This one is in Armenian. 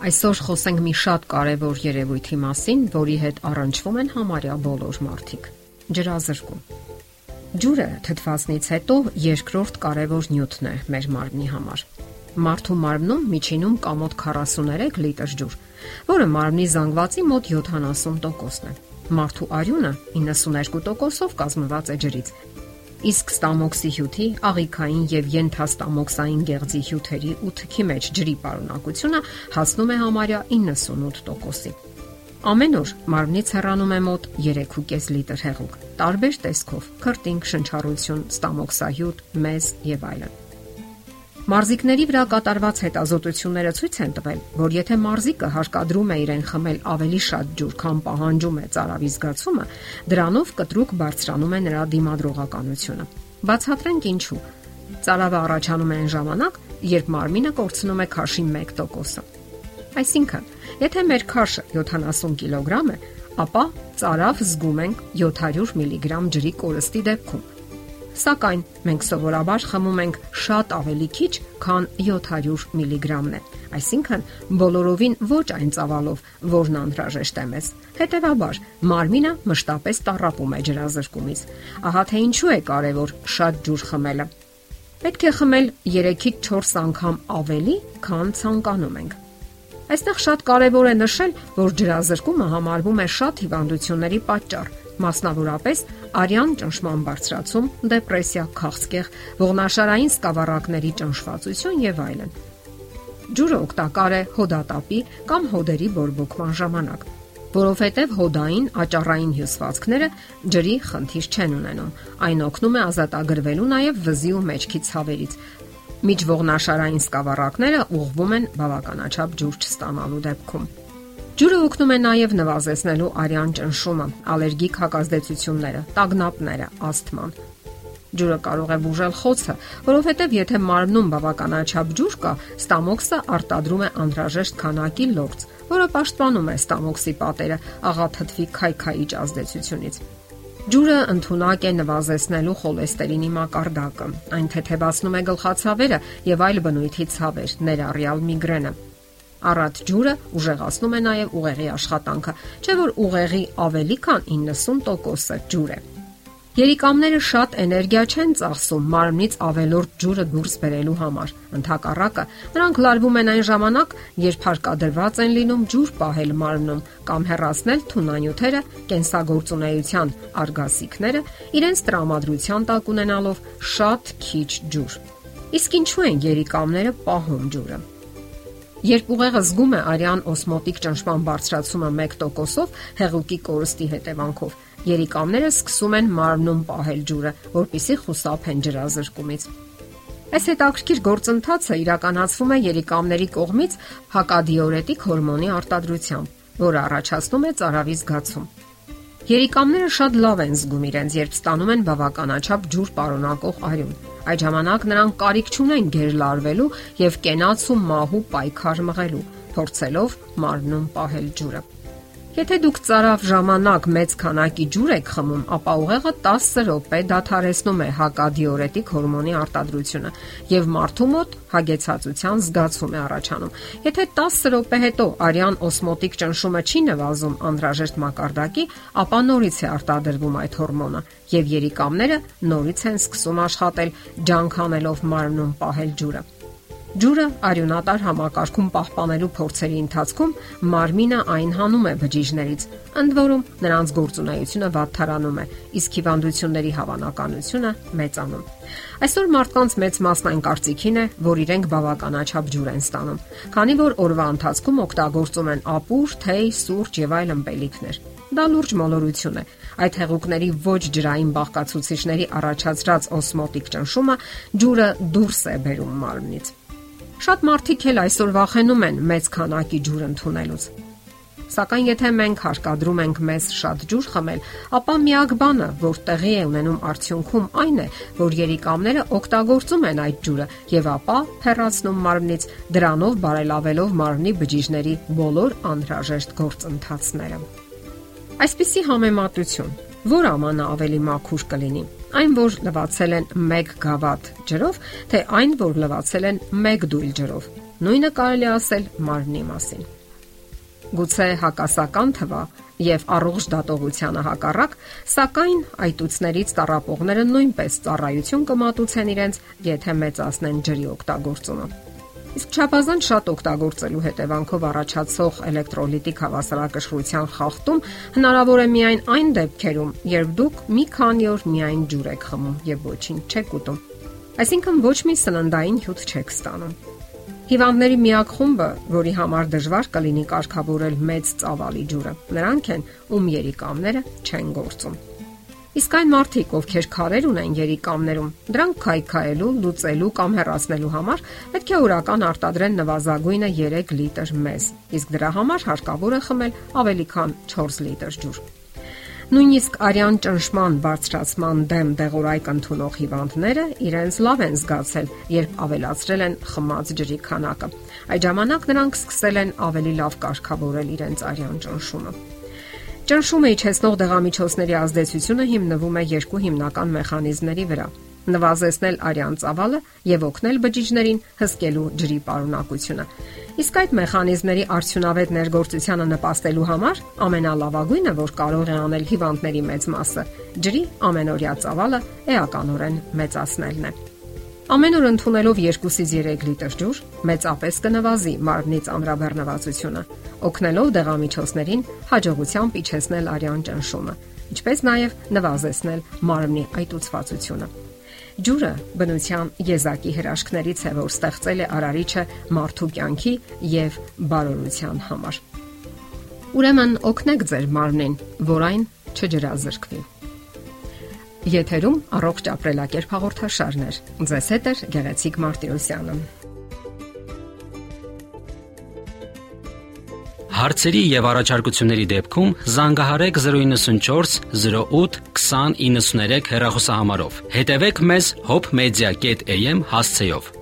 Այսօր խոսենք մի շատ կարևոր երևույթի մասին, որի հետ առնչվում են համարյա բոլոր մարդիկ՝ ջրազրկում։ Ջուրը թթվասնից հետո երկրորդ կարևոր նյութն է մեր մարմնի համար։ Մարդու մարմնում միջինում կա մոտ 43 լիտր ջուր, որը մարմնի զանգվածի մոտ 70%-ն է։ Մարդու արյունը 92%-ով կազմված է ջրից, իսկ ստամոքսի հյութի, աղիքային եւ ենթաստամոքսային գեղձի հյութերի ու թքի մեջ ջրի պարունակությունը հասնում է համարյա 98%-ի։ Ամեն օր մարմնից հեռանում է մոտ 3.5 լիտր հեղուկ, տարբեր տեսքով՝ քրտինգ, շնչառություն, ստամոքսահյութ, մեզ եւ այլն։ Մարզիկների վրա կատարված հետազոտությունները ցույց են տվել, որ եթե մարզիկը հարկադրում է իրեն խմել ավելի շատ ջուր, քան պահանջում է ծարավի զգացումը, դրանով կտրուկ բարձրանում է նրա դիմադրողականությունը։ Բացատրենք ինչու։ Ծարավը առաջանում է այն ժամանակ, երբ մարմինը կորցնում է քաշի 1%-ը։ Այսինքն, եթե մեր քաշը 70 կիլոգրամ է, ապա ծարավ զգում ենք 700 միլիգրամ ջրի կորստի դեպքում։ Սակայն մենք սովորաբար խմում ենք շատ ավելի քիչ, քան 700 միլիգրամն է։ Այսինքն, բոլորովին ոչ այն ծավալով, որն անհրաժեշտ է մեզ։ Հետևաբար, մարմինը մշտապես տարապում է ջրազրկումից։ Ահա թե ինչու է կարևոր շատ ջուր խմելը։ Պետք է խմել 3-ից 4 անգամ ավելի, քան ցանկանում ենք։ Այստեղ շատ կարևոր է նշել, որ ջրազրկումը համարվում է շատ հիվանդությունների պատճառ, մասնավորապես արյան ճնշման բարձրացում, դեպրեսիա, քաղցկեղ, ողնաշարային սկավառակների ճնշվածություն եւ այլն։ Ջուրը օգտակար է հոդատապի կամ հոդերի բորբոքման ժամանակ որովհետև հոդային աճառային հյուսվածքները ջրի խնդիր չեն ունենում։ Այն օգնում է ազատագրվելու նաև վզի ու մեջքի ցավերից։ Միջողնաշարային սկավառակները ուղղվում են բավականաչափ ջուր չստանալու դեպքում։ Ջուրը օգնում է նաև նվազեցնելու արյան ճնշումը, ալերգիկ հակազդեցությունները, տագնապները, ասթման։ Ջուրը կարող է բուժել խոցը, որովհետև եթե մարմնում բավականաչափ ջուր կա, ստամոքսը արտադրում է անհրաժեշտ քանակի լորձ, որը պաշտպանում է ստամոքսի պատերը աղաթթվի քայքայիչ ազդեցությունից։ Ջուրը ընդունակ է նվազեցնելու խոլեստերինի մակարդակը։ Այն թեթևացնում է գլխացավերը եւ այլ բնույթի ցավեր, ներառյալ միգրենը։ Առատ ջուրը ուժեղացնում է նաև ուղեղի աշխատանքը, չէ՞ որ ուղեղի ավելի քան 90%-ը ջուր է։ Երիկամները շատ էներգիա չեն ծախսում մարմնից ավելորդ ջուրը դուրս բերելու համար։ Ընթակառակը, նրանք լարվում են այն ժամանակ, երբ հարկադրված են լինում ջուր պահել մարմնում կամ հեռացնել թունանյութերը, կենսագործունեության արգասիքները, իրենց տրամադրության տակ ունենալով շատ քիչ ջուր։ Իսկ ինչու են երիկամները պահում ջուրը։ Երբ ուղեղը զգում է արյան օսմոտիկ ճնշման բարձրացումը 1%-ով հեղուկի կորստի հետևանքով, երիկամները սկսում են մարմնում պահել ջուրը, որpիսի խուսափեն ջրազրկումից։ Այս հետաքրքիր գործընթացը իրականացվում է երիկամների կողմից հակադիորետիկ հորմոնի արտադրությամբ, որը առաջացնում է ծարավի զգացում։ Երիկամները շատ լավ են զգում իրենց, երբ ստանում են բավականաչափ ջուր պարունակող արյուն։ Այդ ժամանակ նրանք կարիք չունեն գերլարվելու եւ կենաց ու մահու պայքար մղելու, փորձելով մարմնում պահել ջուրը։ Եթե դուք ծարավ ժամանակ մեծ քանակի ջուր եք խմում, ապա ուղեղը 10 րոպե դադարեցնում է հակադիորետիկ հորմոնի արտադրությունը եւ մարդու մոտ հագեցածության զգացում է առաջանում։ Եթե 10 րոպե հետո արյան օսմոտիկ ճնշումը չի նվազում անհրաժեշտ մակարդակի, ապա նորից է արտադրվում այդ հորմոնը եւ երիկամները նորից են սկսում աշխատել ջանքանելով մարմնում պահել ջուրը։ Ջուրը արյունատար համակարգում պահպանելու փորձերի ընթացքում մարմինը այն հանում է բջիջներից, ընդ որում նրանց գործունեությունը վատթարանում է, իսկ հիվանդությունների հավանականությունը մեծանում։ Այսօր մարդկանց մեծ մասն այն կարծիքին է, որ իրենք բավականաչափ ջուր են ստանում, քանի որ օրվա ընթացքում օգտագործում են ապուր, թեյ, սուրճ եւ այլ ըմպելիքներ։ Դա լուրջ մոլորություն է։ Այդ հեղուկների ոչ ջրային բաղկացուցիչների առաջացրած օսմոտիկ ճնշումը ջուրը դուրս է բերում մարմնից։ Շատ մարդիկ էլ այսօր վախենում են մեծ քանակի ջուր ընդունելուց։ Սակայն եթե մենք հարկադրում ենք մեզ շատ ջուր խմել, ապա միակ բանը, որ տեղի է ունենում արդյունքում, այն է, որ երիկամները օգտագործում են այդ ջուրը եւ ապա փեռացնում մարմնից, դրանով բարելավելով մարմնի բջիջների բոլոր անհրաժեշտ գործընթացները։ Այսպիսի համեմատություն, որ ամանա ավելի մաքուր կլինի այն որ լվացել են 1 գավաթ ջրով, թե այն որ լվացել են 1 դույլ ջրով։ Նույնը կարելի ասել մարմնի մասին։ Գուցե հակասական թվա եւ առողջ դատողությանը հակառակ, սակայն այտուցներից տարապողները նույնպես ծառայություն կմատուցեն իրենց, եթե մեծացնեն ջրի օգտագործումը։ Իսկ չափազանց շատ օգտագործելու հետևանքով առաջացող էլեկտրոլիտիկ հավասարակշռության խախտում հնարավոր է միայն այն դեպքերում, երբ դուք մի քանի օր միայն ջուր եք խմում եւ ոչինչ չեք ուտում։ Այսինքն ոչ մի սննդային հյութ չեք ստանում։ Հիվանդների միակ խումբը, որի համար դժվար կլինի կարգավորել մեծ ծավալի ջուրը, նրանք են, ում երիկամները չեն գործում։ Իսկ այն մարդիկ, ովքեր քարեր ունեն երիկամներում, դրանք քայքայելու, լուծելու կամ հեռացնելու համար պետք է օրական արտադրեն նվազագույնը 3 լիտր մեզ, իսկ դրա համար հարկավոր է խմել ավելի քան 4 լիտր ջուր։ Նույնիսկ արյան ճնշման բարձրացման դեմ դեղորայք ընդունող հիվանդները իրենց լավ են զգացել, երբ ավելացրել են խմած ջրի քանակը։ Այդ ժամանակ նրանք սկսել են ավելի լավ կարգավորել իրենց արյան ճնշումը։ Ճնշումը իջեցնող դեղամիջոցների ազդեցությունը հիմնվում է երկու հիմնական մեխանիզմների վրա՝ նվազեցնել արյան ծավալը եւ օգնել բջիջներին հսկելու ջրի պարունակությունը։ Իսկ այդ մեխանիզմների արդյունավետ ներգործությանը նպաստելու համար ամենալավագույնը, որ կարող է անել հիվանդների մեծ մասը, ջրի ամենօրյա ծավալը էականորեն մեծացնելն է։ Ամեն օր ընդունելով 2-ից 3 լիտր ջուր մեծապես կնվազի մարմնի ծանրաբեռնվածությունը, օգնելով դեղամիջոցներին հաջողությամբ իջեցնել արյան ճնշումը, ինչպես նաև նվազեցնել մարմնի այտուցվածությունը։ Ջուրը բնության եզակի հրաշքներից է, որ ստեղծել է արարիչը մարդու կյանքի եւ բարօրության համար։ Ուրեմն օգնեք ձեր մարմնին, որ այն չջրազրկվի։ Եթերում առողջ ապրելակերպ հաղորդաշարներ։ Ձեզ հետ է Գեղեցիկ Մարտիրոսյանը։ Հարցերի եւ առաջարկությունների դեպքում զանգահարեք 094 08 2093 հեռախոսահամարով։ Հետևեք մեզ hopmedia.am հասցեով։